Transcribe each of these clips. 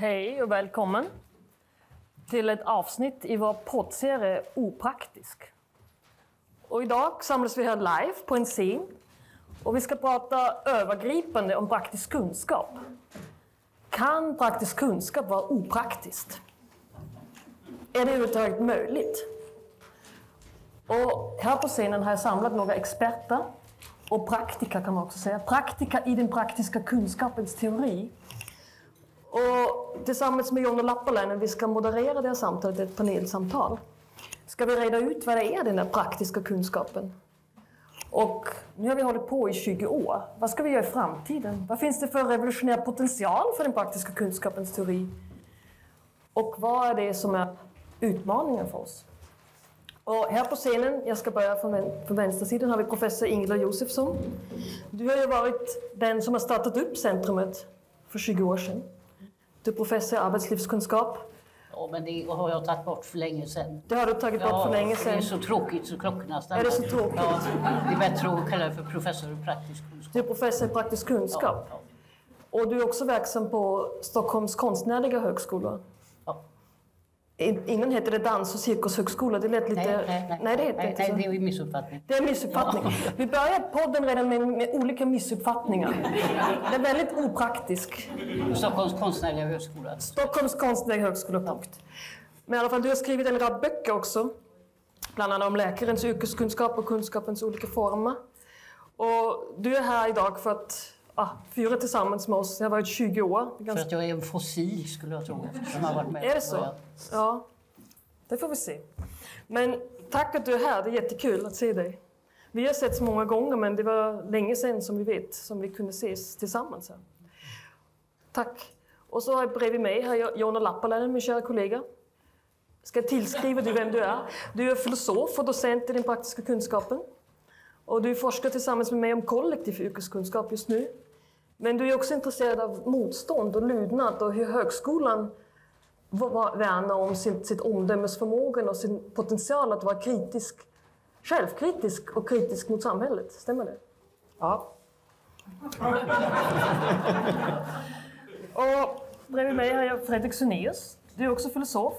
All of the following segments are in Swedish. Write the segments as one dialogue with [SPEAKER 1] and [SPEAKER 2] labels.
[SPEAKER 1] Hej och välkommen till ett avsnitt i vår poddserie Opraktisk. Och idag samlas vi här live på en scen och vi ska prata övergripande om praktisk kunskap. Kan praktisk kunskap vara opraktiskt? Är det överhuvudtaget möjligt? Och här på scenen har jag samlat några experter och praktiker kan man också säga. Praktiker i den praktiska kunskapens teori. Och tillsammans med Jonna Lappalainen, vi ska moderera det här samtalet, ett panelsamtal. Ska vi reda ut vad det är, den där praktiska kunskapen? Och nu har vi hållit på i 20 år. Vad ska vi göra i framtiden? Vad finns det för revolutionär potential för den praktiska kunskapens teori? Och vad är det som är utmaningen för oss? Och här på scenen, jag ska börja från, vän, från vänstersidan, har vi professor Ingela Josefsson. Du har ju varit den som har startat upp centrumet för 20 år sedan. Du är professor i arbetslivskunskap.
[SPEAKER 2] Ja, men det har jag tagit bort för länge sedan.
[SPEAKER 1] Det har du tagit bort för länge
[SPEAKER 2] Det
[SPEAKER 1] sedan.
[SPEAKER 2] är så tråkigt så klockorna stannar.
[SPEAKER 1] Är det så tråkigt?
[SPEAKER 2] Ja, det är bättre att kalla det för professor i praktisk kunskap.
[SPEAKER 1] Du är professor i praktisk kunskap.
[SPEAKER 2] Ja,
[SPEAKER 1] Och du är också verksam på Stockholms konstnärliga högskola.
[SPEAKER 2] Ja.
[SPEAKER 1] Innan hette det dans och cirkushögskola. Det lät lite...
[SPEAKER 2] Nej, nej, nej.
[SPEAKER 1] nej, det heter inte
[SPEAKER 2] nej,
[SPEAKER 1] så.
[SPEAKER 2] det är en missuppfattning.
[SPEAKER 1] Det är en missuppfattning. Vi börjar podden redan med, med olika missuppfattningar. Det är väldigt opraktisk.
[SPEAKER 2] Stockholms konstnärliga högskola.
[SPEAKER 1] Stockholms konstnärliga högskola, punkt. Men i alla fall, du har skrivit en rad böcker också. Bland annat om läkarens yrkeskunskap och kunskapens olika former. Och du är här idag för att ah, fira tillsammans med oss. Det har varit 20 år. Är
[SPEAKER 2] För
[SPEAKER 1] ganska-
[SPEAKER 2] att jag är en fossil skulle jag tro. Som har varit med
[SPEAKER 1] Är det så?
[SPEAKER 2] början.
[SPEAKER 1] Ja, det får vi se. Men tack att du är här, det är jättekul att se dig. Vi har setts många gånger, men det var länge sedan som vi vet som vi kunde ses tillsammans här. Tack. Och så har jag bredvid mig har jag Jonna Lappaläinen, min kära kollega. Ska tillskriva dig vem du är. Du är filosof och docent i den praktiska kunskapen. Och du forskar tillsammans med mig om kollektiv yrkeskunskap just nu. Men du är också intresserad av motstånd och lydnad och hur högskolan va- värna om sin, sitt omdömesförmågan och sin potential att vara kritisk, självkritisk och kritisk mot samhället. Stämmer det? Ja. och bredvid mig har jag Fredrik Sunéus. Du är också filosof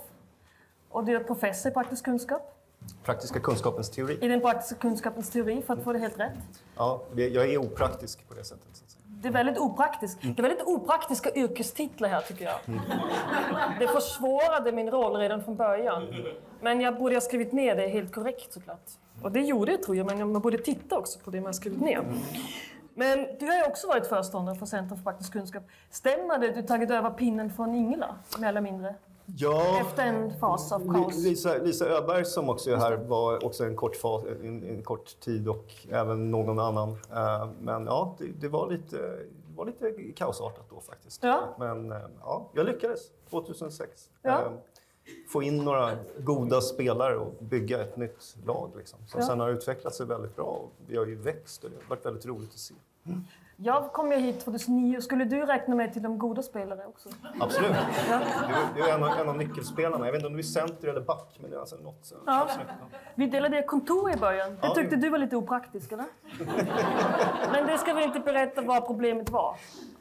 [SPEAKER 1] och du är professor i praktisk kunskap.
[SPEAKER 3] Praktiska kunskapens teori.
[SPEAKER 1] I den praktiska kunskapens teori, för att få det helt rätt.
[SPEAKER 3] Ja, jag är opraktisk på det sättet.
[SPEAKER 1] Det är väldigt opraktiskt. Det är väldigt opraktiska yrkestitlar här tycker jag. Det försvårade min roll redan från början. Men jag borde ha skrivit ner det helt korrekt såklart. Och det gjorde jag tror jag, men man borde titta också på det man skrivit ner. Men du har ju också varit föreståndare för Centrum för praktisk kunskap. Stämmer det att du tagit över pinnen från Ingela, mer eller mindre?
[SPEAKER 3] Ja,
[SPEAKER 1] Efter en fas av kaos?
[SPEAKER 3] Li- Lisa, Lisa Öberg som också är här var också en kort, fas, en, en kort tid och även någon annan. Eh, Men ja, det, det, var lite, det var lite kaosartat då faktiskt.
[SPEAKER 1] Ja.
[SPEAKER 3] Men eh, ja, jag lyckades 2006.
[SPEAKER 1] Ja.
[SPEAKER 3] Eh, Få in några goda spelare och bygga ett nytt lag. Liksom. Som
[SPEAKER 1] Ja.
[SPEAKER 3] sen har utvecklat sig väldigt bra. Vi har ju växt och det har varit väldigt roligt att se.
[SPEAKER 1] Jag kom ju hit 2009. Skulle du räkna mig till de goda spelare också?
[SPEAKER 3] Absolut.
[SPEAKER 1] Ja.
[SPEAKER 3] Du, du är en av, en av nyckelspelarna. Jag vet inte om du är center eller back, men det är alltså något. Så.
[SPEAKER 1] Ja. Vi delade kontor i början. Det tyckte du var lite opraktiskt, eller? Men det ska vi inte berätta vad problemet var.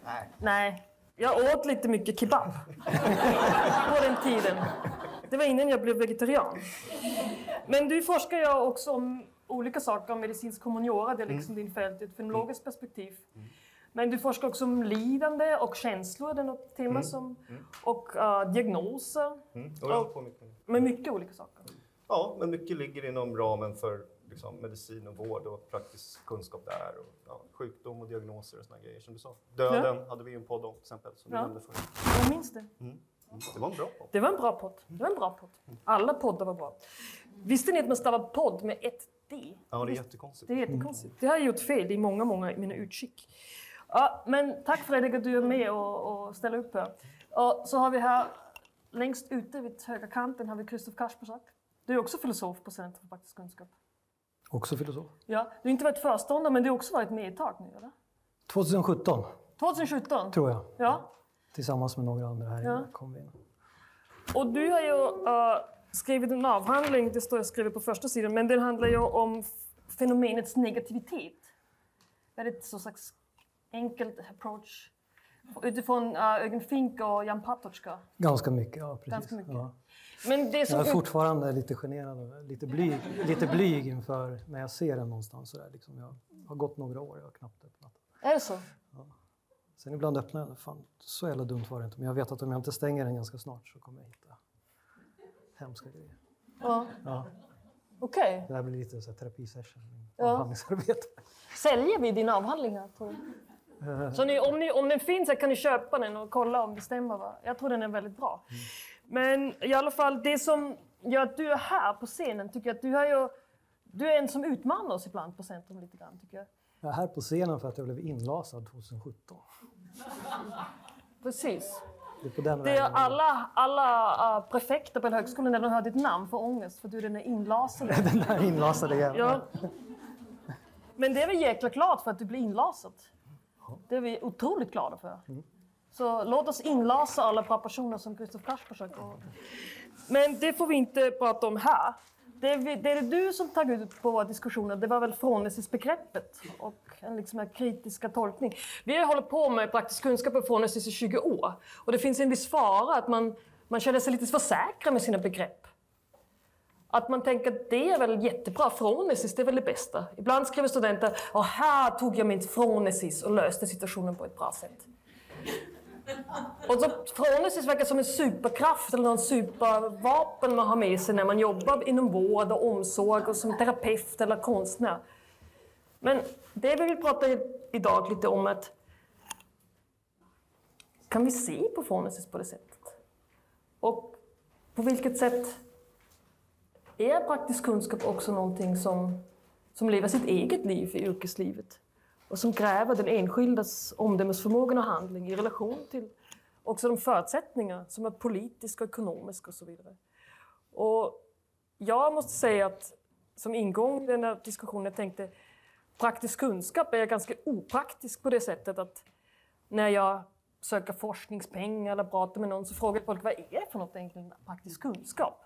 [SPEAKER 3] Nej.
[SPEAKER 1] Nej. Jag åt lite mycket kebab på den tiden. Det var innan jag blev vegetarian. Men du forskar ju också om olika saker. Medicinsk humaniora, det är liksom din fält ett fenologiskt perspektiv. Men du forskar också om lidande och känslor, det är något tema som... Och eh, diagnoser,
[SPEAKER 3] Mm. Och med
[SPEAKER 1] mycket olika saker.
[SPEAKER 3] Ja, men mycket ligger inom ramen för liksom, medicin och vård och praktisk kunskap där. Och, ja, sjukdom och diagnoser och såna grejer som du sa. Döden hade vi en podd om till exempel som
[SPEAKER 1] Ja.
[SPEAKER 3] du nämnde förut.
[SPEAKER 1] Jag minns det.
[SPEAKER 3] Mm. Det var en bra podd.
[SPEAKER 1] Det var en bra podd. Det var en bra podd. Alla poddar var bra. Visste ni att man stavar podd med ett D?
[SPEAKER 3] Ja, det är jättekonstigt.
[SPEAKER 1] Det är jättekonstigt. Det har jag gjort fel i många, många i mina utskick. Ja, men tack Fredrik att du är med och, och ställer upp här. Och så har vi här längst ute vid högra kanten har vi Christoph Kaspersak. Du är också filosof på Centrum för praktisk kunskap.
[SPEAKER 4] Också filosof.
[SPEAKER 1] Ja, du har inte varit föreståndare men du har också varit med ett tag nu, eller?
[SPEAKER 4] 2017,
[SPEAKER 1] 2017?
[SPEAKER 4] tror jag.
[SPEAKER 1] Ja.
[SPEAKER 4] Tillsammans med några andra här
[SPEAKER 1] Ja.
[SPEAKER 4] kom vi in.
[SPEAKER 1] Och du har ju eh, skrivit en avhandling, det står jag skrivet på första sidan, men den handlar ju om fenomenets negativitet. Väldigt så slags enkelt approach utifrån uh, Eugen Fink och Jan Patočka.
[SPEAKER 4] Ganska mycket, ja precis.
[SPEAKER 1] Ganska mycket.
[SPEAKER 4] Ja.
[SPEAKER 1] Men det som...
[SPEAKER 4] Jag är fortfarande lite generad lite blyg, lite blyg inför när jag ser den någonstans. Sådär, liksom. Jag har gått några år, jag har knappt öppnat den.
[SPEAKER 1] Är det så?
[SPEAKER 4] Sen ibland öppnar jag den. Fan, så jävla dumt var det inte. Men jag vet att om jag inte stänger den ganska snart så kommer jag hitta hemska grejer.
[SPEAKER 1] Ja.
[SPEAKER 4] Ja,
[SPEAKER 1] Okej.
[SPEAKER 4] det här blir lite så här terapisession.
[SPEAKER 1] Ja.
[SPEAKER 4] Avhandlingsarbete.
[SPEAKER 1] Säljer vi din avhandling här, tror du? Så ni, om, ni, om den finns här kan ni köpa den och kolla om det stämmer. Va? Jag tror den är väldigt bra. Men i alla fall, det som gör att du är här på scenen tycker jag att du, har ju, du är en som utmanar oss ibland på Centrum lite grann. Tycker jag.
[SPEAKER 4] Jag är här på scenen för att jag blev inlasad 2017.
[SPEAKER 1] Precis.
[SPEAKER 4] Det är på den
[SPEAKER 1] Det är alla, alla uh, prefekter på en högskola när de hör ditt namn får ångest för du är den är inlasad.
[SPEAKER 4] Den där inlasade jäveln.
[SPEAKER 1] Ja. Men det är vi jäkla klart för att du blir inlasad. Det är vi otroligt glada för. Så låt oss inlasa alla proportioner som Christoph Kaspersak. Men det får vi inte prata om här. Det är, det är du som tagit ut på våra diskussioner. Det var väl frånläsningsbegreppet och en liksom kritiska tolkning. Vi har hållit på med praktisk kunskap och frånläsning i 20 år. Och det finns en viss fara att man, man känner sig lite för säker med sina begrepp. Att man tänker att det är väl jättebra, frånesis det är väl det bästa. Ibland skriver studenter och här tog jag mitt frånesis och löste situationen på ett bra sätt. Och så frånesis verkar som en superkraft eller någon supervapen man har med sig när man jobbar inom vård och omsorg och som terapeut eller konstnär. Men det vi vill prata i- idag lite om är att kan vi se på frånesis på det sättet? Och på vilket sätt är praktisk kunskap också någonting som, som lever sitt eget liv i yrkeslivet och som kräver den enskildas omdömesförmåga och handling i relation till också de förutsättningar som är politiska, ekonomiska och så vidare. Och jag måste säga att som ingång i den här diskussionen jag tänkte praktisk kunskap är ganska opraktisk på det sättet att när jag söker forskningspengar eller pratar med någon så frågar folk vad är det för något egentligen praktisk kunskap?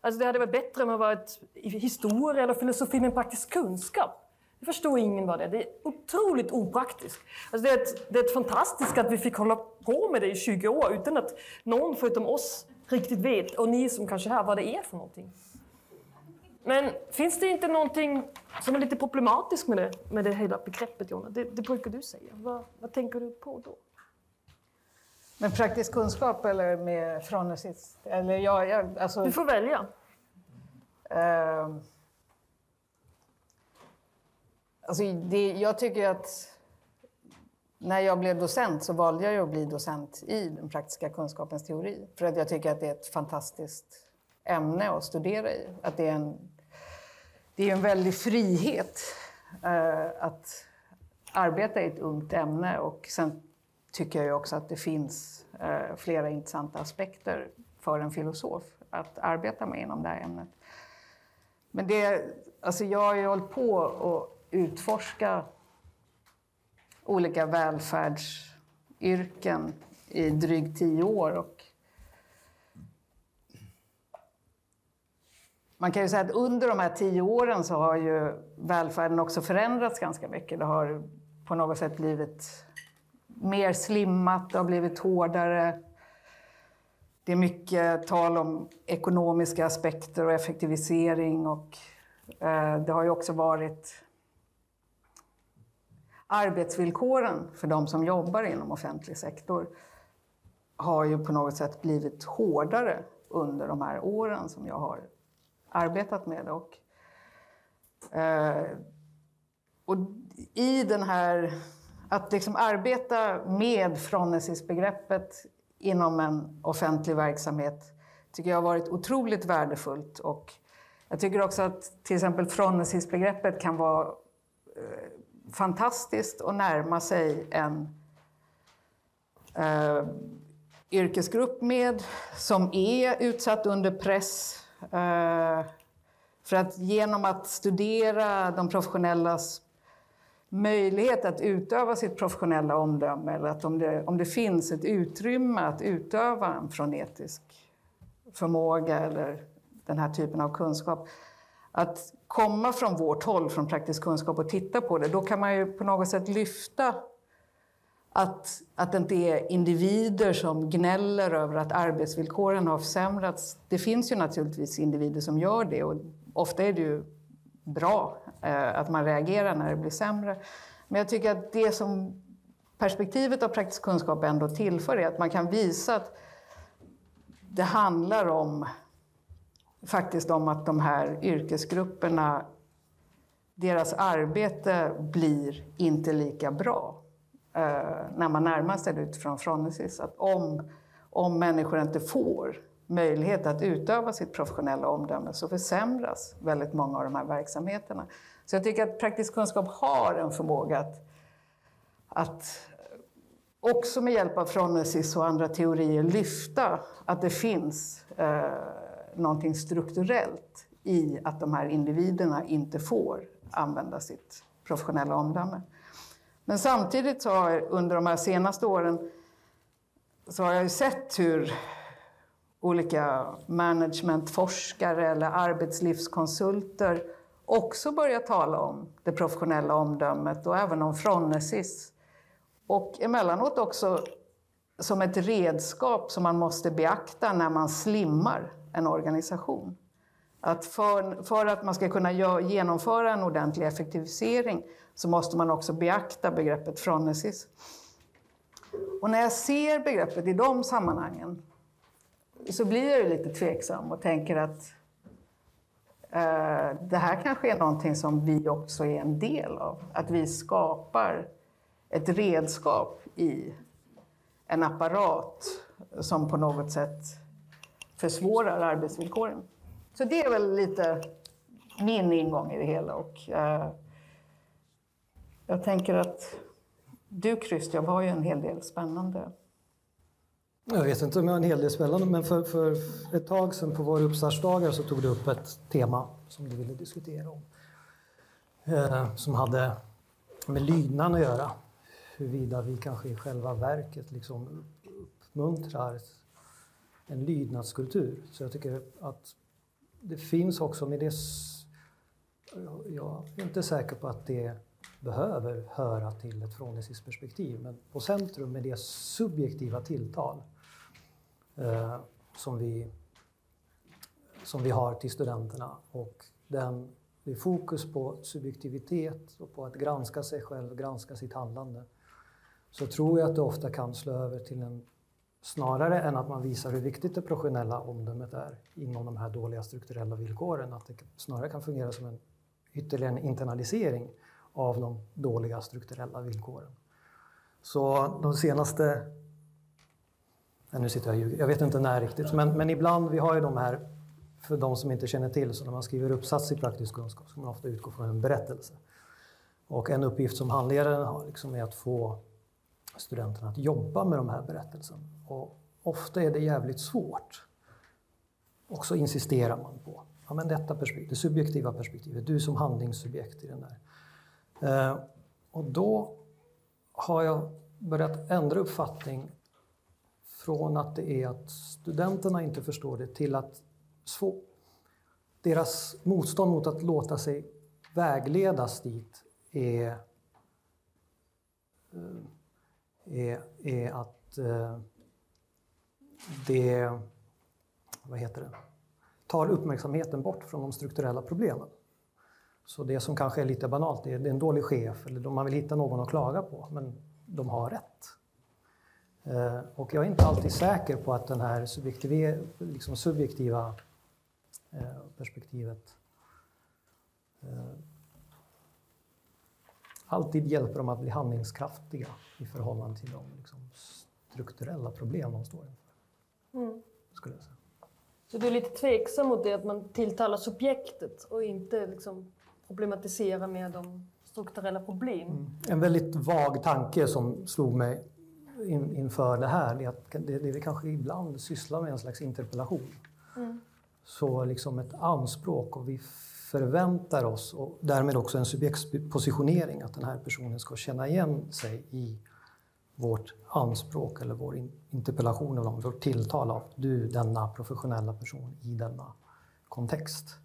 [SPEAKER 1] Alltså det hade varit bättre om jag varit i historia eller filosofi med praktisk kunskap. Förstår ingen vad det är. Det är otroligt opraktiskt. Alltså det, är ett, det är ett fantastiskt att vi fick hålla på med det i 20 år utan att någon förutom oss riktigt vet, och ni som kanske är här, vad det är för någonting. Men finns det inte någonting som är lite problematiskt med det, med det hela begreppet, Jonna? Det, det brukar du säga. Vad, vad tänker du på då?
[SPEAKER 5] Med praktisk kunskap eller med frånesis? Eller ja, jag, alltså,
[SPEAKER 1] Du får välja.
[SPEAKER 5] ehm, alltså det, jag tycker att när jag blev docent så valde jag att bli docent i den praktiska kunskapens teori. För att jag tycker att det är ett fantastiskt ämne att studera i. Att det är en, det är en väldig frihet eh, att arbeta i ett ungt ämne. Och sen tycker jag ju också att det finns eh, flera intressanta aspekter för en filosof att arbeta med inom det här ämnet. Men det, alltså jag har ju hållit på och utforska olika välfärdsyrken i drygt tio år. Och man kan ju säga att under de här tio åren så har ju välfärden också förändrats ganska mycket. Det har på något sätt blivit mer slimmat, det har blivit hårdare. Det är mycket tal om ekonomiska aspekter och effektivisering och eh, Det har ju också varit arbetsvillkoren för de som jobbar inom offentlig sektor har ju på något sätt blivit hårdare under de här åren som jag har arbetat med det. Och, eh, och i den här, att liksom arbeta med Phronesis-begreppet inom en offentlig verksamhet tycker jag har varit otroligt värdefullt. Och jag tycker också att till exempel Phronesis-begreppet kan vara eh, fantastiskt att närma sig en eh, yrkesgrupp med som är utsatt under press. Eh, för att genom att studera de professionellas möjlighet att utöva sitt professionella omdöme eller att om det, om det finns ett utrymme att utöva en frenetisk förmåga eller den här typen av kunskap. Att komma från vårt håll, från praktisk kunskap och titta på det, då kan man ju på något sätt lyfta att, att det inte är individer som gnäller över att arbetsvillkoren har försämrats. Det finns ju naturligtvis individer som gör det och ofta är det ju bra eh, att man reagerar när det blir sämre. Men jag tycker att det som perspektivet av praktisk kunskap ändå tillför är att man kan visa att det handlar om faktiskt om att de här yrkesgrupperna, deras arbete blir inte lika bra eh, när man närmar sig det utifrån Fronesis. Att om, om människor inte får möjlighet att utöva sitt professionella omdöme så försämras väldigt många av de här verksamheterna. Så jag tycker att praktisk kunskap har en förmåga att, att också med hjälp av Fronesis och andra teorier lyfta att det finns eh, någonting strukturellt i att de här individerna inte får använda sitt professionella omdöme. Men samtidigt så har jag under de här senaste åren så har jag ju sett hur olika managementforskare eller arbetslivskonsulter också börjar tala om det professionella omdömet och även om fronesis. Och emellanåt också som ett redskap som man måste beakta när man slimmar en organisation. Att för, för att man ska kunna genomföra en ordentlig effektivisering så måste man också beakta begreppet fronesis. Och när jag ser begreppet i de sammanhangen så blir jag ju lite tveksam och tänker att eh, det här kanske är någonting som vi också är en del av. Att vi skapar ett redskap i en apparat som på något sätt försvårar arbetsvillkoren. Så det är väl lite min ingång i det hela. Och, eh, jag tänker att du, Christian, har ju en hel del spännande
[SPEAKER 4] Jag vet inte om jag har en hel del spännande, men för, för ett tag sedan på våra uppstartsdagar så tog du upp ett tema som du ville diskutera om. Eh, som hade med lydnad att göra. Huruvida vi kanske i själva verket liksom uppmuntrar en lydnadskultur. Så jag tycker att det finns också med det... Jag är inte säker på att det behöver höra till ett frånlisiskt perspektiv, men på centrum med det subjektiva tilltal eh, som, vi, som vi har till studenterna och den, det är fokus på subjektivitet och på att granska sig själv, granska sitt handlande, så tror jag att det ofta kan slå över till en Snarare än att man visar hur viktigt det professionella omdömet är inom de här dåliga strukturella villkoren, att det snarare kan fungera som en ytterligare en internalisering av de dåliga strukturella villkoren. Så de senaste... Nej, nu sitter jag och ljuger. Jag vet inte när riktigt, men, men ibland, vi har ju de här, för de som inte känner till, så när man skriver uppsats i praktisk kunskap så man ofta utgå från en berättelse. Och en uppgift som handledaren har liksom är att få studenterna att jobba med de här berättelserna. Och ofta är det jävligt svårt. Och så insisterar man på ja, men detta perspektiv, det subjektiva perspektivet, du som handlingssubjekt i den där. Eh, och då har jag börjat ändra uppfattning från att det är att studenterna inte förstår det till att svå- deras motstånd mot att låta sig vägledas dit är, eh, är, är att eh, det vad heter det, tar uppmärksamheten bort från de strukturella problemen. Så det som kanske är lite banalt, det är, det är en dålig chef eller man vill hitta någon att klaga på, men de har rätt. Eh, och jag är inte alltid säker på att det här subjektiva, liksom subjektiva eh, perspektivet eh, alltid hjälper dem att bli handlingskraftiga i förhållande till de liksom, strukturella problem de står inför.
[SPEAKER 1] Mm.
[SPEAKER 4] Skulle jag säga.
[SPEAKER 1] Så du är lite tveksam mot det att man tilltalar subjektet och inte liksom problematisera med de strukturella problem?
[SPEAKER 4] En väldigt vag tanke som slog mig in, inför det här är att det, det vi kanske ibland sysslar med en slags interpellation. Så liksom ett anspråk och vi förväntar oss och därmed också en subjektspositionering att den här personen ska känna igen sig i vårt anspråk eller vår in, interpellation eller vårt tilltal av du, denna professionella person i denna kontext.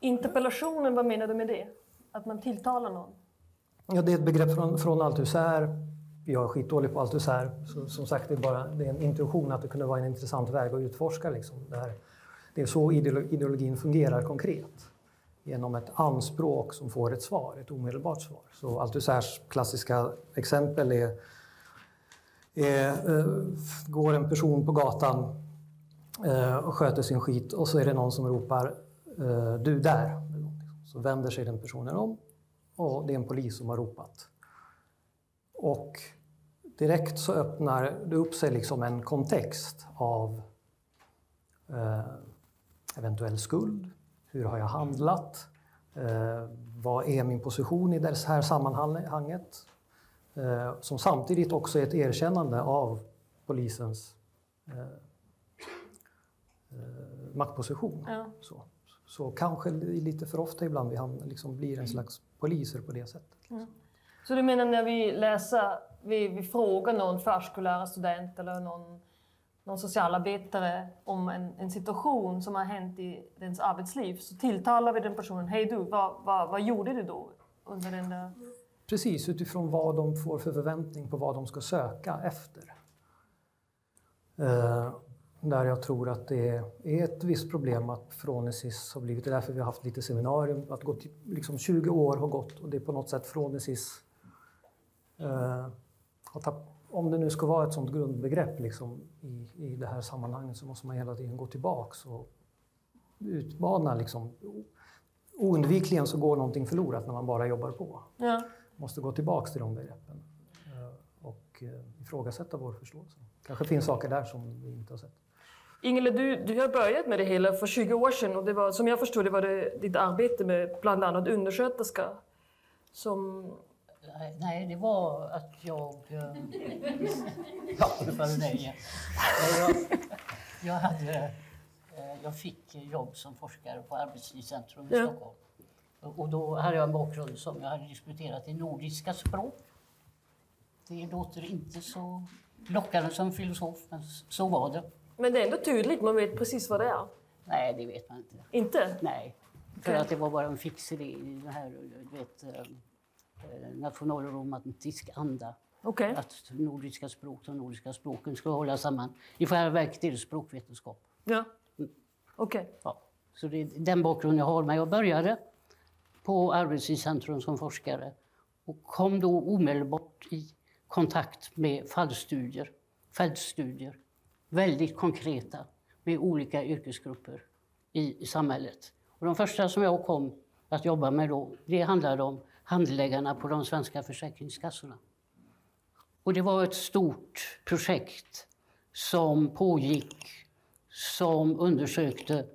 [SPEAKER 1] Interpellationen, vad menar du med det? Att man tilltalar någon?
[SPEAKER 4] Ja, det är ett begrepp från, från Althusser. Jag är skitdålig på Althusser. Så, som sagt, det är, bara, det är en intuition att det kunde vara en intressant väg att utforska. Liksom. Det, här, det är så ideolo- ideologin fungerar konkret. Genom ett anspråk som får ett svar, ett omedelbart svar. Så Althusers klassiska exempel är, är eh, går en person på gatan eh, och sköter sin skit och så är det någon som ropar eh, du där. Så vänder sig den personen om och det är en polis som har ropat. Och direkt så öppnar det upp sig liksom en kontext av eh, eventuell skuld. Hur har jag handlat? Eh, vad är min position i det här sammanhanget? Eh, som samtidigt också är ett erkännande av polisens eh, maktposition.
[SPEAKER 1] Ja.
[SPEAKER 4] Så, så kanske lite för ofta ibland vi hamnar, liksom blir en slags poliser på det sättet.
[SPEAKER 1] Så du menar när vi läser, vi, vi frågar någon förskollärarstudent eller någon, någon socialarbetare om en, en situation som har hänt i dens arbetsliv så tilltalar vi den personen. Hej du, vad, vad, vad gjorde du då under den där...
[SPEAKER 4] Precis, utifrån vad de får för förväntning på vad de ska söka efter. Eh, där jag tror att det är ett visst problem att Phronesis har blivit, det är därför vi har haft lite seminarium, att gått, liksom 20 år har gått och det är på något sätt Phronesis eh, har tappat om det nu ska vara ett sådant grundbegrepp liksom, i, i det här sammanhanget så måste man hela tiden gå tillbaks och utmana. Liksom. Oundvikligen så går någonting förlorat när man bara jobbar på
[SPEAKER 1] Ja.
[SPEAKER 4] måste gå tillbaks till de begreppen eh, och eh, ifrågasätta vår förståelse. kanske finns saker där som vi inte har sett.
[SPEAKER 1] Ingela, du, du har börjat med det hela för 20 år sedan och det var, som jag förstod det var det ditt arbete med bland annat undersköterska som...
[SPEAKER 2] Nej, det var att jag... eh, Ja, det var det igen. Jag, jag, hade, eh, jag fick jobb som forskare på Arbetslivscentrum i
[SPEAKER 1] Ja.
[SPEAKER 2] Stockholm. Och då hade jag en bakgrund som jag hade disputerat i nordiska språk. Det låter inte så lockande som filosof, men så var det.
[SPEAKER 1] Men det är ändå tydligt, man vet precis vad det är.
[SPEAKER 2] Nej, det vet man inte.
[SPEAKER 1] Inte?
[SPEAKER 2] Nej, för
[SPEAKER 1] Okej.
[SPEAKER 2] att det var bara en fix idé i den här du vet, eh, eh, nationalromantisk anda.
[SPEAKER 1] Okej.
[SPEAKER 2] Att nordiska språk, de nordiska språken ska hålla samman. I själva verket är det språkvetenskap.
[SPEAKER 1] Ja. Okej.
[SPEAKER 2] Ja. Så det är den bakgrunden jag har. Men jag började på Arbetslivscentrum som forskare och kom då omedelbart i kontakt med fallstudier, fältstudier, väldigt konkreta med olika yrkesgrupper i, i samhället. Och de första som jag kom att jobba med då, det handlade om handläggarna på de svenska försäkringskassorna. Och det var ett stort projekt som pågick som undersökte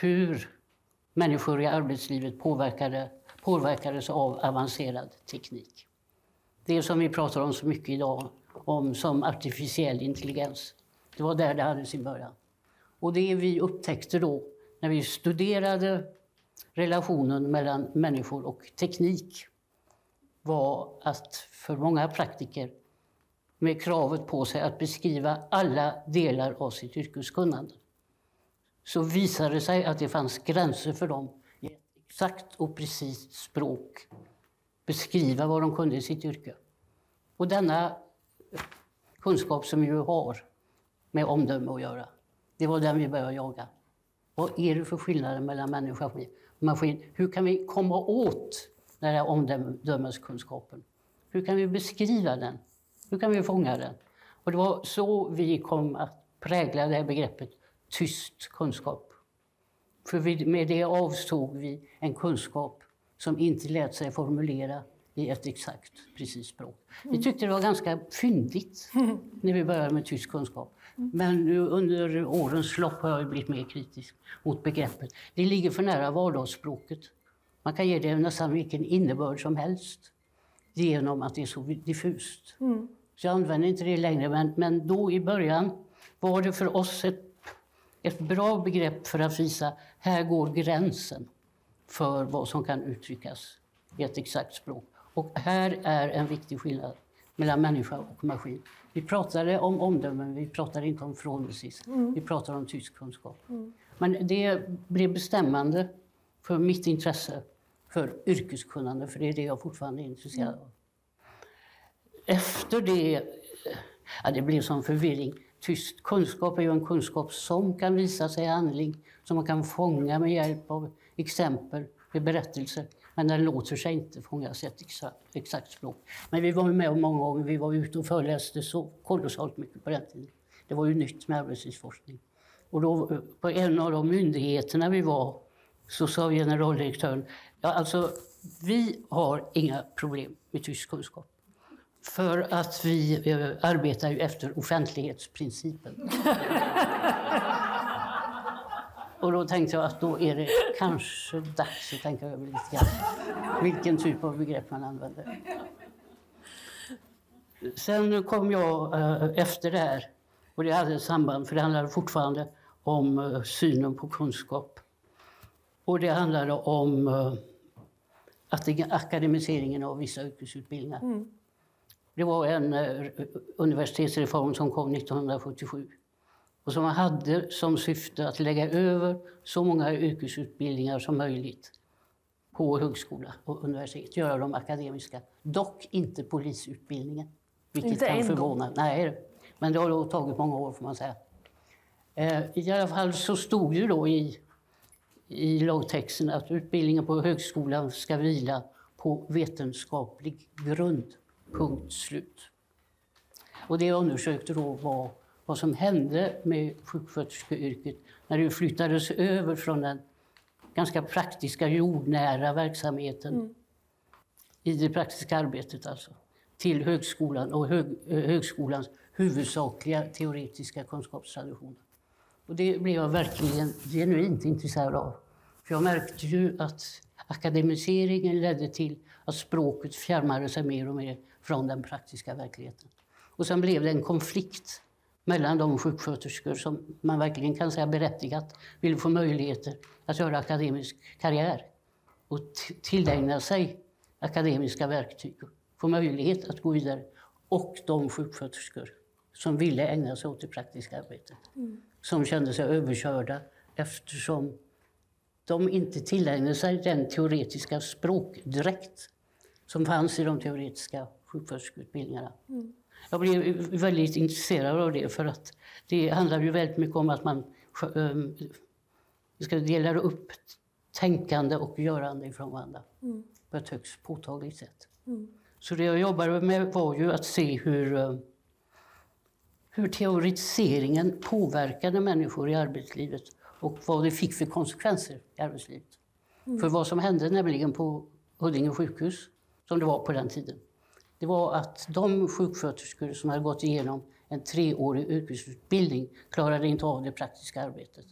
[SPEAKER 2] hur människor i arbetslivet påverkade, påverkades av avancerad teknik. Det som vi pratar om så mycket idag, om som artificiell intelligens. Det var där det hade sin början. Och det vi upptäckte då, när vi studerade relationen mellan människor och teknik, var att för många praktiker med kravet på sig att beskriva alla delar av sitt yrkeskunnande så visade det sig att det fanns gränser för dem i ett exakt och precist språk beskriva vad de kunde i sitt yrke. Och denna kunskap som vi ju har med omdöme att göra, det var den vi började jaga. Vad är det för skillnader mellan människa och maskin. Hur kan vi komma åt den här omdömeskunskapen? Hur kan vi beskriva den? Hur kan vi fånga den? Och det var så vi kom att prägla det här begreppet tyst kunskap. För vi, med det avstod vi en kunskap som inte lät sig formulera i ett exakt, precis språk. Vi tyckte det var ganska fyndigt när vi började med tysk kunskap. Men nu under årens lopp har jag blivit mer kritisk mot begreppet. Det ligger för nära vardagsspråket. Man kan ge det nästan vilken innebörd som helst genom att det är så diffust. Mm. Så jag använder inte det längre, men, men då i början var det för oss ett, ett bra begrepp för att visa här går gränsen för vad som kan uttryckas i ett exakt språk. Och här är en viktig skillnad mellan människa och maskin. Vi pratade om omdömen, vi pratade inte om frånelsis. Mm. Vi pratade om tysk kunskap. Mm. Men det blev bestämmande för mitt intresse för yrkeskunnande, för det är det jag fortfarande är intresserad av. Efter det, ja, det blev som förvirring. Tyst kunskap är ju en kunskap som kan visa sig i handling, som man kan fånga med hjälp av exempel, berättelser. Men den låter sig inte fångas i ett exakt, exakt språk. Men vi var med om många gånger, vi var ute och föreläste så kolossalt mycket på den tiden. Det var ju nytt med arbetslivsforskning. Och då, på en av de myndigheterna vi var så sa generaldirektören, ja alltså vi har inga problem med tysk kunskap. För att vi eh, arbetar ju efter offentlighetsprincipen. Och då tänkte jag att då är det kanske dags att tänka över lite grann vilken typ av begrepp man använder. Sen kom jag eh, efter det här, och det hade ett samband, för det handlade fortfarande om eh, synen på kunskap. Och det handlade om eh, att akademiseringen av vissa yrkesutbildningar. Mm. Det var en universitetsreform som kom 1977 och som hade som syfte att lägga över så många yrkesutbildningar som möjligt på högskola och universitet, göra dem akademiska. Dock inte polisutbildningen, vilket inte kan förvåna. Nej, men det har då tagit många år får man säga. Eh, I alla fall så stod det då i, i lagtexten att utbildningen på högskolan ska vila på vetenskaplig grund. Punkt slut. Och det jag undersökte då var vad som hände med sjuksköterskeyrket när det flyttades över från den ganska praktiska, jordnära verksamheten mm. i det praktiska arbetet alltså, till högskolan och hög, eh, högskolans huvudsakliga teoretiska kunskapstraditioner. Och det blev jag verkligen genuint intresserad av. För jag märkte ju att akademiseringen ledde till att språket fjärmade sig mer och mer från den praktiska verkligheten. Och sen blev det en konflikt mellan de sjuksköterskor som man verkligen kan säga berättigat vill få möjligheter att göra akademisk karriär och tillägna sig akademiska verktyg, få möjlighet att gå vidare. Och de sjuksköterskor som ville ägna sig åt det praktiska arbetet. Mm. Som kände sig överkörda eftersom de inte tillägnade sig den teoretiska språkdräkt som fanns i de teoretiska sjuksköterskeutbildningarna. Mm. Jag blev väldigt intresserad av det för att det handlar ju väldigt mycket om att man um, ska dela upp tänkande och görande ifrån varandra mm. på ett högst påtagligt sätt. Mm. Så det jag jobbade med var ju att se hur, um, hur teoretiseringen påverkade människor i arbetslivet och vad det fick för konsekvenser i arbetslivet. Mm. För vad som hände nämligen på Huddinge sjukhus, som det var på den tiden, det var att de sjuksköterskor som hade gått igenom en treårig yrkesutbildning klarade inte av det praktiska arbetet.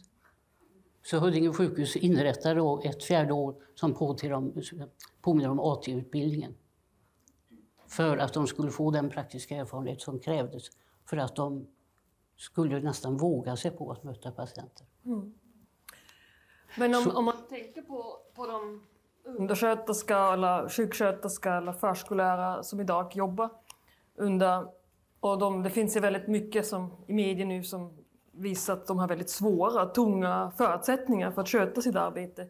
[SPEAKER 2] Så Huddinge sjukhus inrättade då ett fjärde år som påminner om AT-utbildningen. För att de skulle få den praktiska erfarenhet som krävdes för att de skulle nästan våga sig på att möta patienter. Mm.
[SPEAKER 1] Men om, om, man tänker på, på de undersköterska eller sjuksköterska eller förskollärare som idag jobbar under... Och de, det finns ju väldigt mycket som, i media nu som visar att de har väldigt svåra, tunga förutsättningar för att sköta sitt arbete.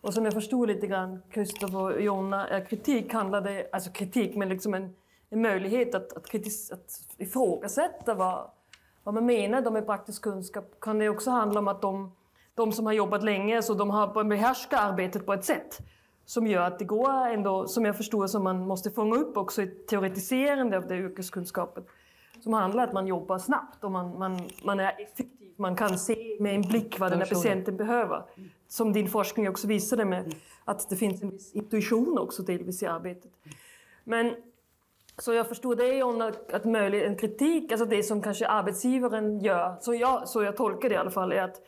[SPEAKER 1] Och som jag förstod lite grann, Kristoffer och Jonna, kritik handlade, alltså kritik, men liksom en, en möjlighet att, att, kritis, att ifrågasätta vad, vad man menar med praktisk kunskap. Kan det också handla om att de de som har jobbat länge, så de har behärskat arbetet på ett sätt som gör att det går ändå, som jag förstår, som man måste fånga upp också ett teoretiserande av det yrkeskunskapen. Som handlar om att man jobbar snabbt och man, man, man är effektiv. Man kan se med en blick vad den här patienten behöver. Som din forskning också visade med att det finns en viss intuition också delvis i arbetet. Men så jag förstår det om att möjligt en kritik, alltså det som kanske arbetsgivaren gör, så jag, så jag tolkar det i alla fall, är att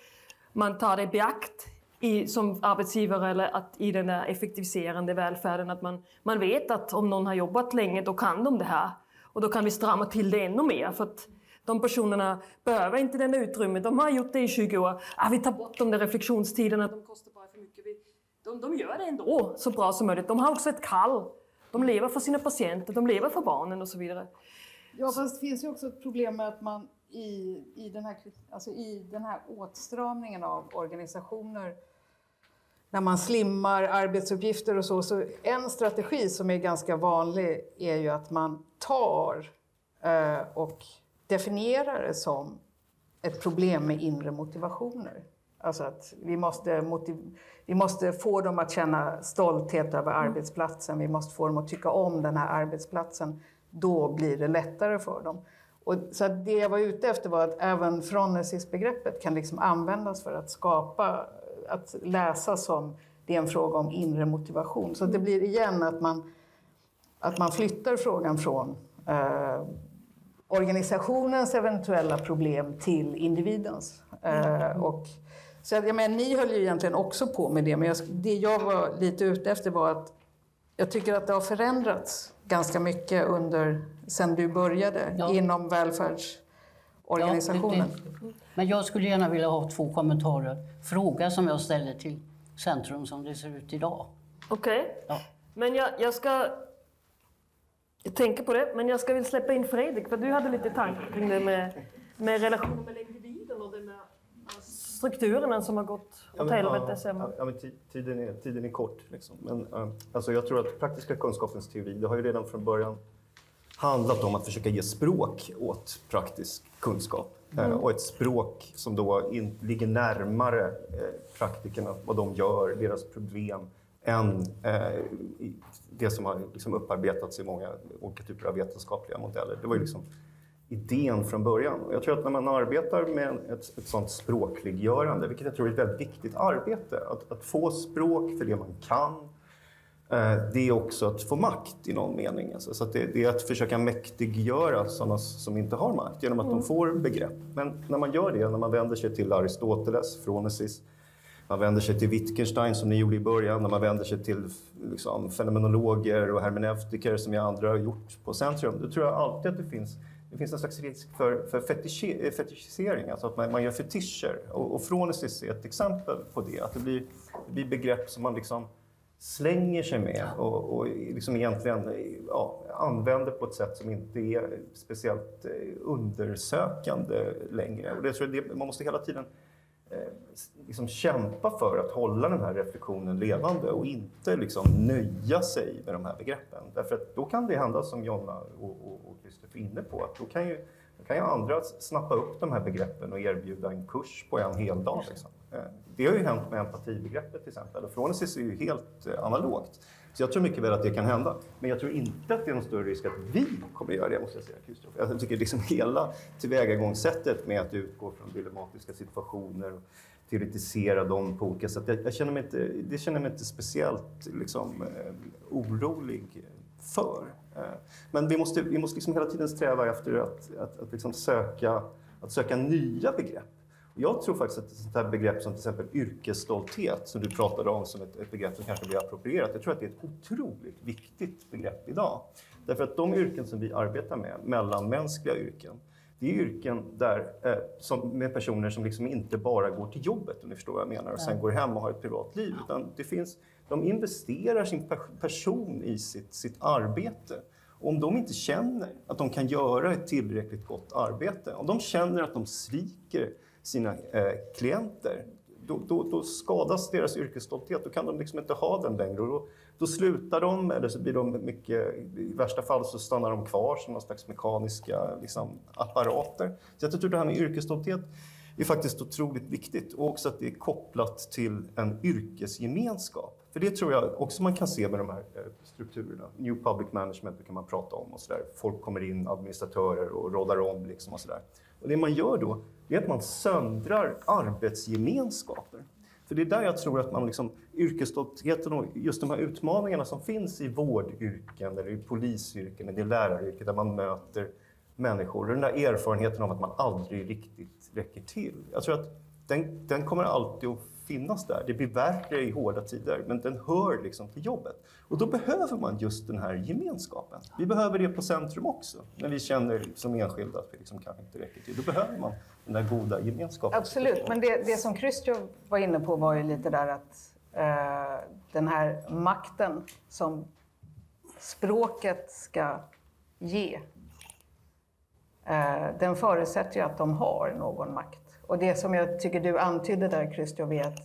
[SPEAKER 1] man tar det i beakt i, som arbetsgivare eller att i den där effektiviserande välfärden, att man, man vet att om någon har jobbat länge, då kan de det här. Och då kan vi strama till det ännu mer. För att de personerna behöver inte det utrymmet. De har gjort det i 20 år. Ah, vi tar bort de där reflektionstiderna, de kostar bara för mycket. Vi, de, de gör det ändå så bra som möjligt. De har också ett kall. De lever för sina patienter, de lever för barnen och så vidare.
[SPEAKER 5] Ja, fast det finns ju också ett problem med att man i, i, den, här, alltså i den här åtstramningen av organisationer när man slimmar arbetsuppgifter och så, så en strategi som är ganska vanlig är ju att man tar eh, och definierar det som ett problem med inre motivationer. Alltså att vi måste, vi måste få dem att känna stolthet över mm. arbetsplatsen, vi måste få dem att tycka om den här arbetsplatsen. Då blir det lättare för dem. Och så det jag var ute efter var att även frånesisbegreppet kan liksom användas för att skapa, att läsa som det är en fråga om inre motivation. Så det blir igen att man, att man flyttar frågan från eh, organisationens eventuella problem till individens. Eh, och, så jag menar, ni höll ju egentligen också på med det, men jag, det jag var lite ute efter var att jag tycker att det har förändrats ganska mycket under, sen du började ja. inom välfärdsorganisationen. Ja,
[SPEAKER 2] men jag skulle gärna vilja ha två kommentarer. Fråga som jag ställer till Centrum som det ser ut idag.
[SPEAKER 1] Okej. Okay. Ja. Men jag, jag ska jag tänker på det, men jag ska väl släppa in Fredrik, för du hade lite tankar kring det med, med relationen med individen och det med strukturerna som har gått åt helvete.
[SPEAKER 3] Ja, ja, men tiden, är, tiden är kort. Liksom. Men, uh, alltså jag tror att praktiska kunskapens teori, det har ju redan från början handlat om att försöka ge språk åt praktisk kunskap. Eh, mm. och ett språk som då in, ligger närmare eh, praktikerna, vad de gör, deras problem, än eh, det som har liksom upparbetats i många olika typer av vetenskapliga modeller. Det var ju liksom idén från början. Och jag tror att när man arbetar med ett, ett sånt språkliggörande, vilket jag tror är ett väldigt viktigt arbete, att, att få språk för det man kan, eh, det är också att få makt i någon mening. Alltså, så det, det, är att försöka mäktiggöra sådana som inte har makt genom att mm. de får begrepp. Men när man gör det, när man vänder sig till Aristoteles, Phronesis, man vänder sig till Wittgenstein som ni gjorde i början, när man vänder sig till liksom, fenomenologer och hermeneutiker som jag andra har gjort på Centrum. Då tror jag alltid att det finns, det finns en slags risk för, för eh, fetischisering, alltså att man, man gör fetischer. Och, och Fronesis är ett exempel på det, att det blir, det blir begrepp som man liksom slänger sig med och, och liksom egentligen ja, använder på ett sätt som inte är speciellt eh, undersökande längre. Och det tror jag det, man måste hela tiden Eh, liksom kämpa för att hålla den här reflektionen levande och inte liksom nöja sig med de här begreppen. Därför att då kan det hända som Jonna och och, är inne på, att då kan, ju, då kan ju andra snappa upp de här begreppen och erbjuda en kurs på en hel dag. Liksom. Eh, det har ju hänt med empatibegreppet till exempel. Och Phronesis är ju helt eh, analogt. Så jag tror mycket väl att det kan hända. Men jag tror inte att det är någon större risk att vi kommer att göra det, måste jag säga. Jag tycker liksom hela tillvägagångssättet med att utgå från dilematiska situationer och teoretisera dem på olika sätt. Jag, jag känner mig inte, det känner mig inte speciellt liksom, eh, orolig för. Eh, men vi måste, vi måste liksom hela tiden sträva efter att, att, att liksom söka, att söka nya begrepp. Jag tror faktiskt att ett sånt här begrepp som till exempel yrkesstolthet, som du pratade om som ett, ett, begrepp som kanske blir approprierat, jag tror att det är ett otroligt viktigt begrepp idag. Därför att de yrken som vi arbetar med, mellanmänskliga yrken, det är yrken där, eh, som, med personer som liksom inte bara går till jobbet, om ni förstår vad jag menar, och sen går hem och har ett privatliv. Utan det finns, de investerar sin person i sitt, sitt arbete. Och om de inte känner att de kan göra ett tillräckligt gott arbete, om de känner att de sviker sina eh, klienter, då, då, då, skadas deras yrkesstolthet. Då kan de liksom inte ha den längre. Och då, då slutar de, eller så blir de mycket... I värsta fall så stannar de kvar som någon slags mekaniska liksom, apparater. Så jag tror det här med yrkesstolthet är faktiskt otroligt viktigt. Och också att det är kopplat till en yrkesgemenskap. För det tror jag också man kan se med de här eh, strukturerna. New public management kan man prata om och så där. Folk kommer in, administratörer och råddar om liksom och så där. Och det man gör då är att man söndrar arbetsgemenskaper. För det är där jag tror att man liksom, yrkesstoltheten och just de här utmaningarna som finns i vårdyrken, eller i polisyrken, eller i läraryrket där man möter människor. Och den där erfarenheten av att man aldrig riktigt räcker till. Jag tror att den, den kommer alltid att finnas där. Det blir värre i hårda tider, men den hör liksom till jobbet. Och då behöver man just den här gemenskapen. Vi behöver det på Centrum också, när vi känner som enskilda att vi liksom kanske inte räcker till. Då behöver man den där goda gemenskapen.
[SPEAKER 5] Absolut, men det, det som Christian var inne på var ju lite där att eh, den här makten som språket ska ge, eh, den förutsätter ju att de har någon makt. Och det som jag tycker du antydde där, Christian, är att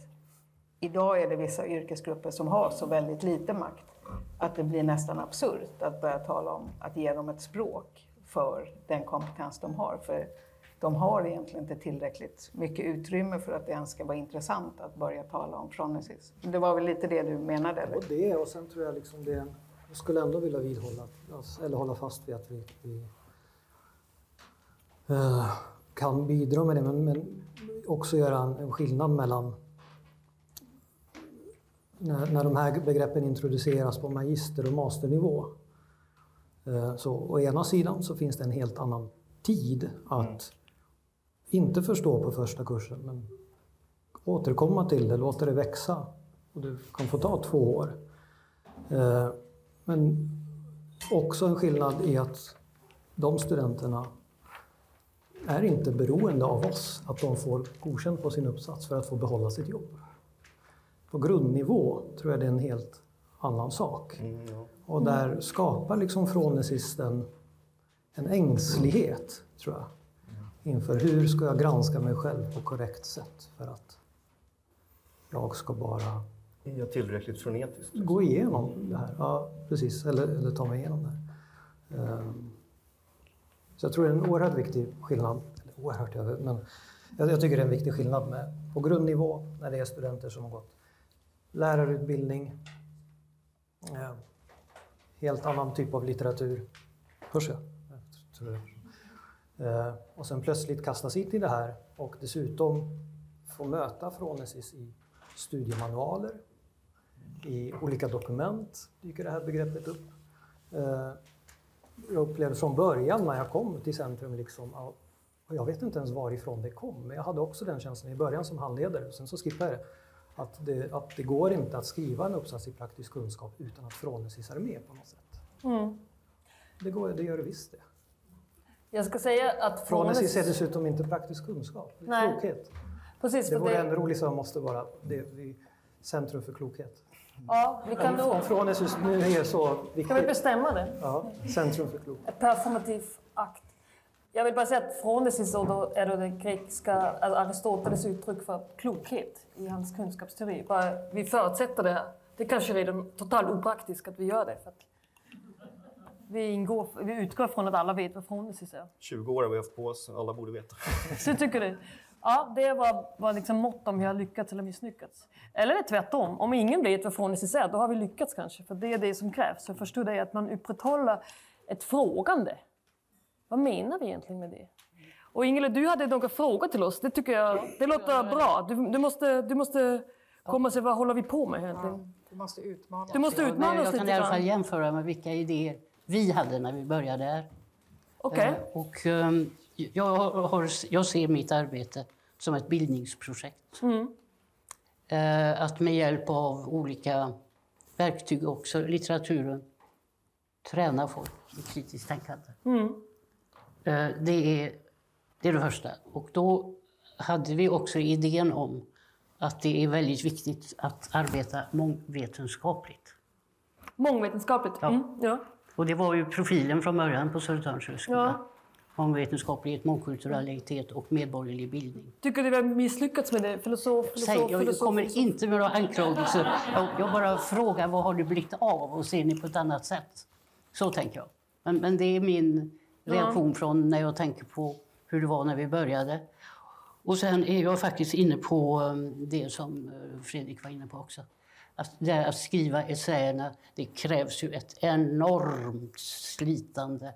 [SPEAKER 5] idag är det vissa yrkesgrupper som har så väldigt lite makt att det blir nästan absurt att börja tala om att ge dem ett språk för den kompetens de har. För de har egentligen inte tillräckligt mycket utrymme för att det ens ska vara intressant att börja tala om fronesis. Det var väl lite det du menade? Eller?
[SPEAKER 4] Och det, och sen tror jag liksom det, jag skulle ändå vilja vidhålla, eller hålla fast vid att vi, vi uh, kan bidra med det, men, men också göra en, en skillnad mellan när, när de här begreppen introduceras på magister och masternivå. Uh, så å ena sidan så finns det en helt annan tid att mm. inte förstå på första kursen, men återkomma till det, låta det växa. Och det kan få ta två år. Uh, men också en skillnad i att de studenterna är inte beroende av oss att de får godkänt på sin uppsats för att få behålla sitt jobb. På grundnivå tror jag det är en helt annan sak. Mm, ja. Och där skapar liksom Frånesis en, ängslighet, tror jag, inför hur ska jag granska mig själv på korrekt sätt för att jag ska bara
[SPEAKER 3] är tillräckligt frenetisk?
[SPEAKER 4] Gå igenom det här, ja precis, eller, eller ta mig igenom det här. Um, så jag tror det är en oerhört viktig skillnad. Eller oerhört, men jag, jag tycker det är en viktig skillnad med på grundnivå när det är studenter som har gått lärarutbildning, eh, helt annan typ av litteratur. Hörs jag? jag eh, och sen plötsligt kastas in i det här och dessutom få möta Fronesis i studiemanualer, i olika dokument dyker det här begreppet upp. Eh, jag upplevde från början när jag kom till Centrum, liksom, och jag vet inte ens varifrån det kom, men jag hade också den känslan i början som handledare, sen så skippade jag det, att det, att det går inte att skriva en uppsats i praktisk kunskap utan att Frånesis är med på något sätt. Mm. Det, går, det gör det visst det.
[SPEAKER 1] Jag ska säga att
[SPEAKER 4] Frånesis är dessutom inte praktisk kunskap, det är klokhet. Precis, det vore det... en rolig sak måste vara det, det, centrum för klokhet.
[SPEAKER 1] Ja, vi kan nog...
[SPEAKER 4] Från Jesus nu är så
[SPEAKER 1] viktigt. Kan vi bestämma det?
[SPEAKER 4] Ja, centrum för klok.
[SPEAKER 1] Ett performativ akt. Jag vill bara säga att frånesis då är det grekiska, alltså Aristoteles uttryck för klokhet i hans kunskapsteori. Bara, vi förutsätter det. Det kanske är redan totalt opraktiskt att vi gör det. För att vi, ingår, vi utgår från att alla vet vad frånesis är.
[SPEAKER 3] 20 år har vi haft på oss, alla borde veta.
[SPEAKER 1] Så tycker du? Ja, det var, var liksom mått om vi har lyckats eller misslyckats. Eller tvärtom, om ingen vet vad frånesis är, då har vi lyckats kanske. För det är det som krävs. Jag förstår det att man upprätthåller ett frågande. Vad menar vi egentligen med det? Och Ingela, du hade några frågor till oss. Det tycker jag det låter bra. Du, du måste, du måste komma och säga vad håller vi på med egentligen? Ja,
[SPEAKER 5] du måste utmana
[SPEAKER 1] Du måste utmana oss
[SPEAKER 2] Jag
[SPEAKER 1] kan
[SPEAKER 2] i alla fall jämföra med vilka idéer vi hade när vi började här.
[SPEAKER 1] Okay.
[SPEAKER 2] Eh, och um, jag, har, jag ser mitt arbete som ett bildningsprojekt. Mm. Eh, att med hjälp av olika verktyg, också litteraturen, träna folk i kritiskt tänkande. Mm. Eh, det, är, det är det första. Och då hade vi också idén om att det är väldigt viktigt att arbeta mångvetenskapligt.
[SPEAKER 1] Mångvetenskapligt?
[SPEAKER 2] Mm, ja. Och det var ju profilen från början på Södertörns högskola. Ja mångvetenskaplighet, mångkulturalitet och medborgerlig bildning.
[SPEAKER 1] Tycker du vi har misslyckats med det? Filosof,
[SPEAKER 2] filosof, Säg, jag filosof, kommer filosof. inte med några anklagelser. Jag, jag, bara frågar vad har det blivit av och ser ni på ett annat sätt? Så tänker jag. Men, men det är min reaktion ja. från när jag tänker på hur det var när vi började. Och sen är jag faktiskt inne på um, det som eh, Fredrik var inne på också. Att, att skriva essäerna, det krävs ju ett enormt slitande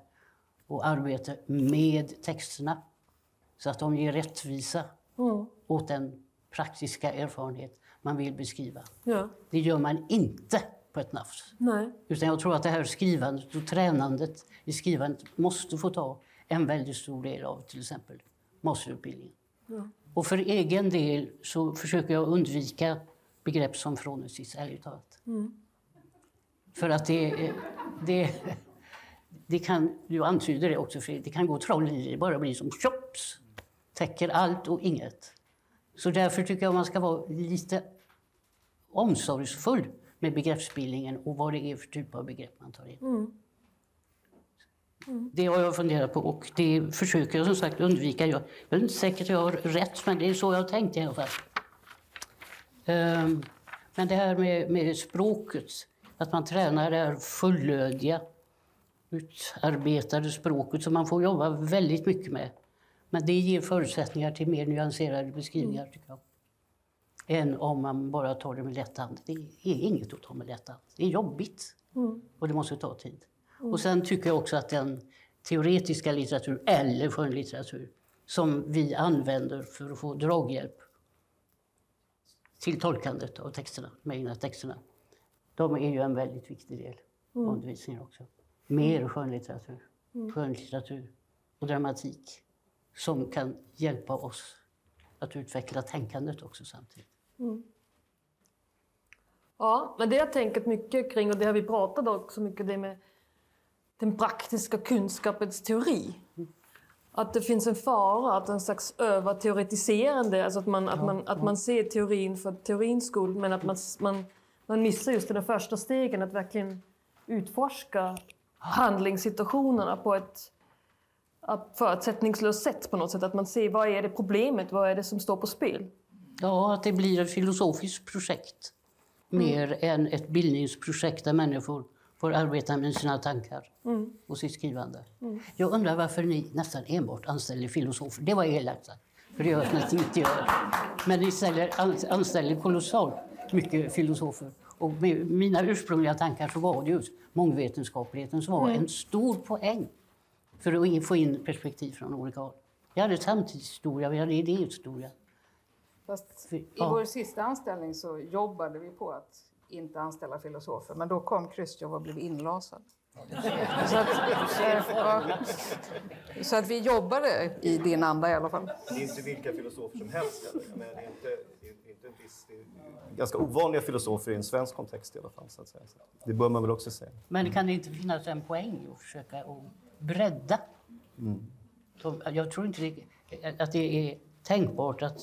[SPEAKER 2] och arbete med texterna. Så att de ger rättvisa åt den praktiska erfarenhet man vill beskriva.
[SPEAKER 1] Ja.
[SPEAKER 2] Det gör man inte på ett nafs.
[SPEAKER 1] Nej.
[SPEAKER 2] Utan jag tror att det här skrivandet och tränandet i skrivandet måste få ta en väldigt stor del av till exempel masterutbildningen. Och för egen del så försöker jag undvika begrepp som fronesis, ärligt talat. För att det, det, det kan, du antyder det också Fredrik, det kan gå troll i det, bara blir som chops, täcker allt och inget. Så därför tycker jag man ska vara lite omsorgsfull med begreppsbildningen och vad det är för typ av begrepp man tar in. Det har jag funderat på och det försöker jag som sagt undvika. Jag, jag är inte säker att jag har rätt, men det är så jag har tänkt i alla fall. Ehm, men det här med, med språket, att man tränar det här fullödiga, utarbetade språket som man får jobba väldigt mycket med. Men det ger förutsättningar till mer nyanserade beskrivningar, tycker jag. Än om man bara tar det med lätt hand. Det är inget att ta med lätt hand. Det är jobbigt och det måste ta tid. Och sen tycker jag också att den teoretiska litteratur, eller skönlitteratur, som vi använder för att få draghjälp till tolkandet av texterna, de egna texterna, de är ju en väldigt viktig del av undervisningen också. Mer skönlitteratur, skönlitteratur och dramatik som kan hjälpa oss att utveckla tänkandet också samtidigt.
[SPEAKER 1] Ja, men det har jag tänkt mycket kring och det har vi pratat också mycket det med den praktiska kunskapens teori. Att det finns en fara, att en slags överteoretiserande, alltså att man, att man, att man ser teorin för teorins skull, men att man, man, man missar just de första stegen, att verkligen utforska handlingssituationerna på ett förutsättningslöst sätt på något sätt. Att man ser vad är det problemet, vad är det som står på spel.
[SPEAKER 2] Ja, att det blir ett filosofiskt projekt mer än ett bildningsprojekt där människor får arbeta med sina tankar och sitt skrivande. Jag undrar varför ni nästan enbart anställer filosofer. Det var elakt sagt, för det görs nästan inte gör. Men ni ställer, anställer kolossalt mycket filosofer. Och med mina ursprungliga tankar så var det just mångvetenskapligheten som var en stor poäng för att få in perspektiv från olika håll. Vi hade samtidshistoria, vi hade idéhistoria.
[SPEAKER 5] Fast I
[SPEAKER 2] ja.
[SPEAKER 5] vår sista anställning så jobbade vi på att inte anställa filosofer, men då kom Chrusjtjov och blev inlasad. Så att, eh, så att vi jobbade i din anda i alla fall.
[SPEAKER 3] Det är inte vilka filosofer som helst. Men det är inte, det är inte en viss, det är ganska ovanliga filosofer i en svensk kontext i alla fall. Så att säga. Så det bör man väl också säga.
[SPEAKER 2] Men kan det inte finnas en poäng i att försöka att bredda? Så Jag tror inte det, att det är tänkbart att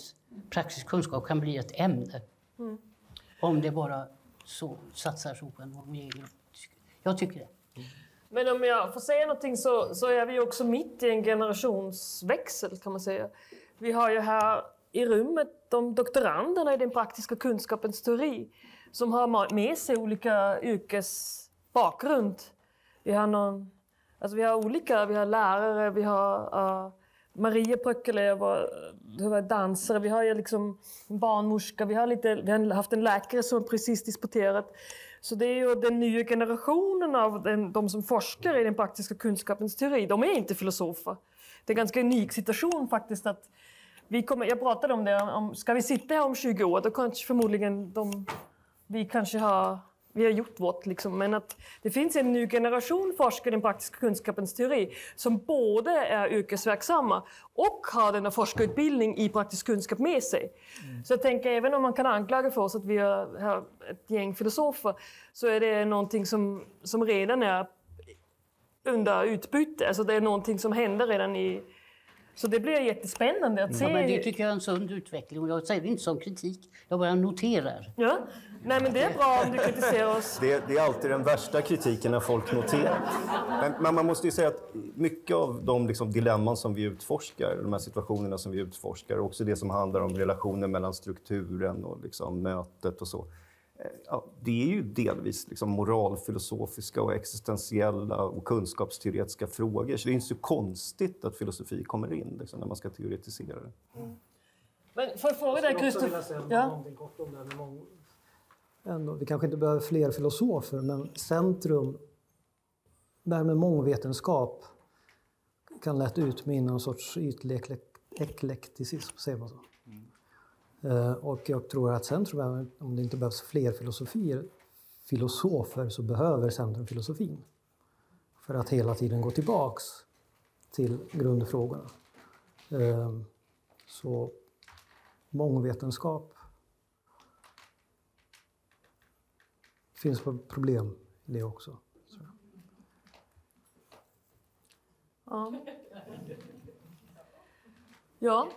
[SPEAKER 2] praktisk kunskap kan bli ett ämne om det bara så satsar så på en homogen grupp. Jag tycker det.
[SPEAKER 1] Men om jag får säga någonting så, så är vi också mitt i en generationsväxel kan man säga. Vi har ju här i rummet de doktoranderna i den praktiska kunskapens teori som har med sig olika yrkesbakgrund. Vi har, någon, alltså vi har olika, vi har lärare, vi har uh, Maria Pöckelöv var, var dansare, vi har ju liksom en barnmorska, vi har, lite, vi har haft en läkare som precis disputerat. Så det är ju den nya generationen av den, de som forskar i den praktiska kunskapens teori, de är inte filosofer. Det är en ganska unik situation faktiskt att vi kommer, jag pratade om det, om, ska vi sitta här om 20 år, då kanske förmodligen de, vi kanske har, vi har gjort vårt. Liksom. Men att det finns en ny generation forskare i den praktiska kunskapens teori som både är yrkesverksamma och har denna forskarutbildning i praktisk kunskap med sig. Så jag tänker, även om man kan anklaga för oss att vi har, har ett gäng filosofer, så är det någonting som, som redan är under utbyte. Alltså det är någonting som händer redan i... Så det blir jättespännande att se.
[SPEAKER 2] Ja, men det tycker jag är en sund utveckling och jag säger det inte som kritik, jag bara noterar.
[SPEAKER 1] Ja. Nej, men det är bra om du kritiserar oss.
[SPEAKER 3] Det, det är alltid den värsta kritiken när folk noterar. Men, men man måste ju säga att mycket av de liksom dilemman som vi utforskar, de här situationerna som vi utforskar, också det som handlar om relationen mellan strukturen och liksom mötet och så. Eh, Ja, det är ju delvis liksom moralfilosofiska och existentiella och kunskapsteoretiska frågor. Så det är inte så konstigt att filosofi kommer in liksom, när man ska teoretisera det.
[SPEAKER 1] Men får jag fråga dig,
[SPEAKER 4] Jag skulle också vilja
[SPEAKER 1] Christer?
[SPEAKER 4] säga
[SPEAKER 1] Ja.
[SPEAKER 4] kort om det här med mång... Ändå, vi kanske inte behöver fler filosofer, men centrum, det här med mångvetenskap kan lätt utmynna en sorts ytlig eklek- eklekticism, säger man så? Eh, och jag tror att centrum, även om det inte behövs fler filosofier, filosofer, så behöver centrum filosofin. För att hela tiden gå tillbaks till grundfrågorna. Eh, så mångvetenskap finns problem i det också.
[SPEAKER 1] Ja. ja.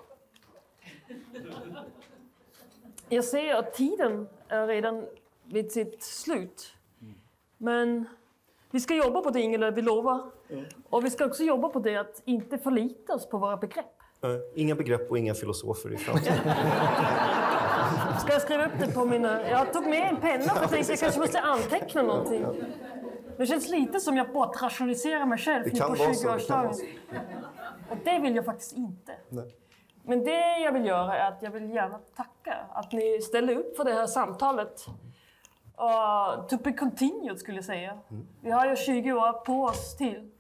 [SPEAKER 1] Jag ser att tiden är redan vid sitt slut. Men vi ska jobba på det, Ingela, vi lovar. Och vi ska också jobba på det att inte förlita oss på våra begrepp.
[SPEAKER 3] Eh, Inga begrepp och inga filosofer i framtiden.
[SPEAKER 1] Ska jag skriva upp det på mina... Jag tog med en penna för jag tänkte jag kanske måste anteckna någonting. Det känns lite som jag bortrationaliserar mig själv nu på
[SPEAKER 3] vara så, det kan vara
[SPEAKER 1] 20-årsdagen. Och det vill jag faktiskt inte.
[SPEAKER 3] Nej.
[SPEAKER 1] Men det jag vill göra är att jag vill gärna tacka att ni ställde upp för det här samtalet. Uh, to be continued skulle jag säga. Vi har ju 20 år på oss till.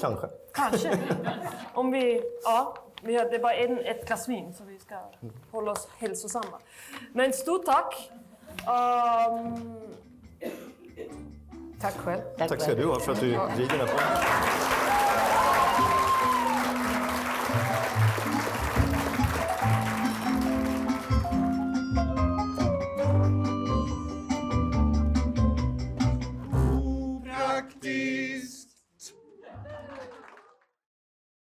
[SPEAKER 3] Kanske.
[SPEAKER 1] Kanske. Om vi... Ja, vi har, det är bara en, ett glas vin så vi ska hålla oss hälsosamma. Men stort tack. Um,
[SPEAKER 5] Tack själv.
[SPEAKER 3] Tack ska du ha för att du driver den här podden.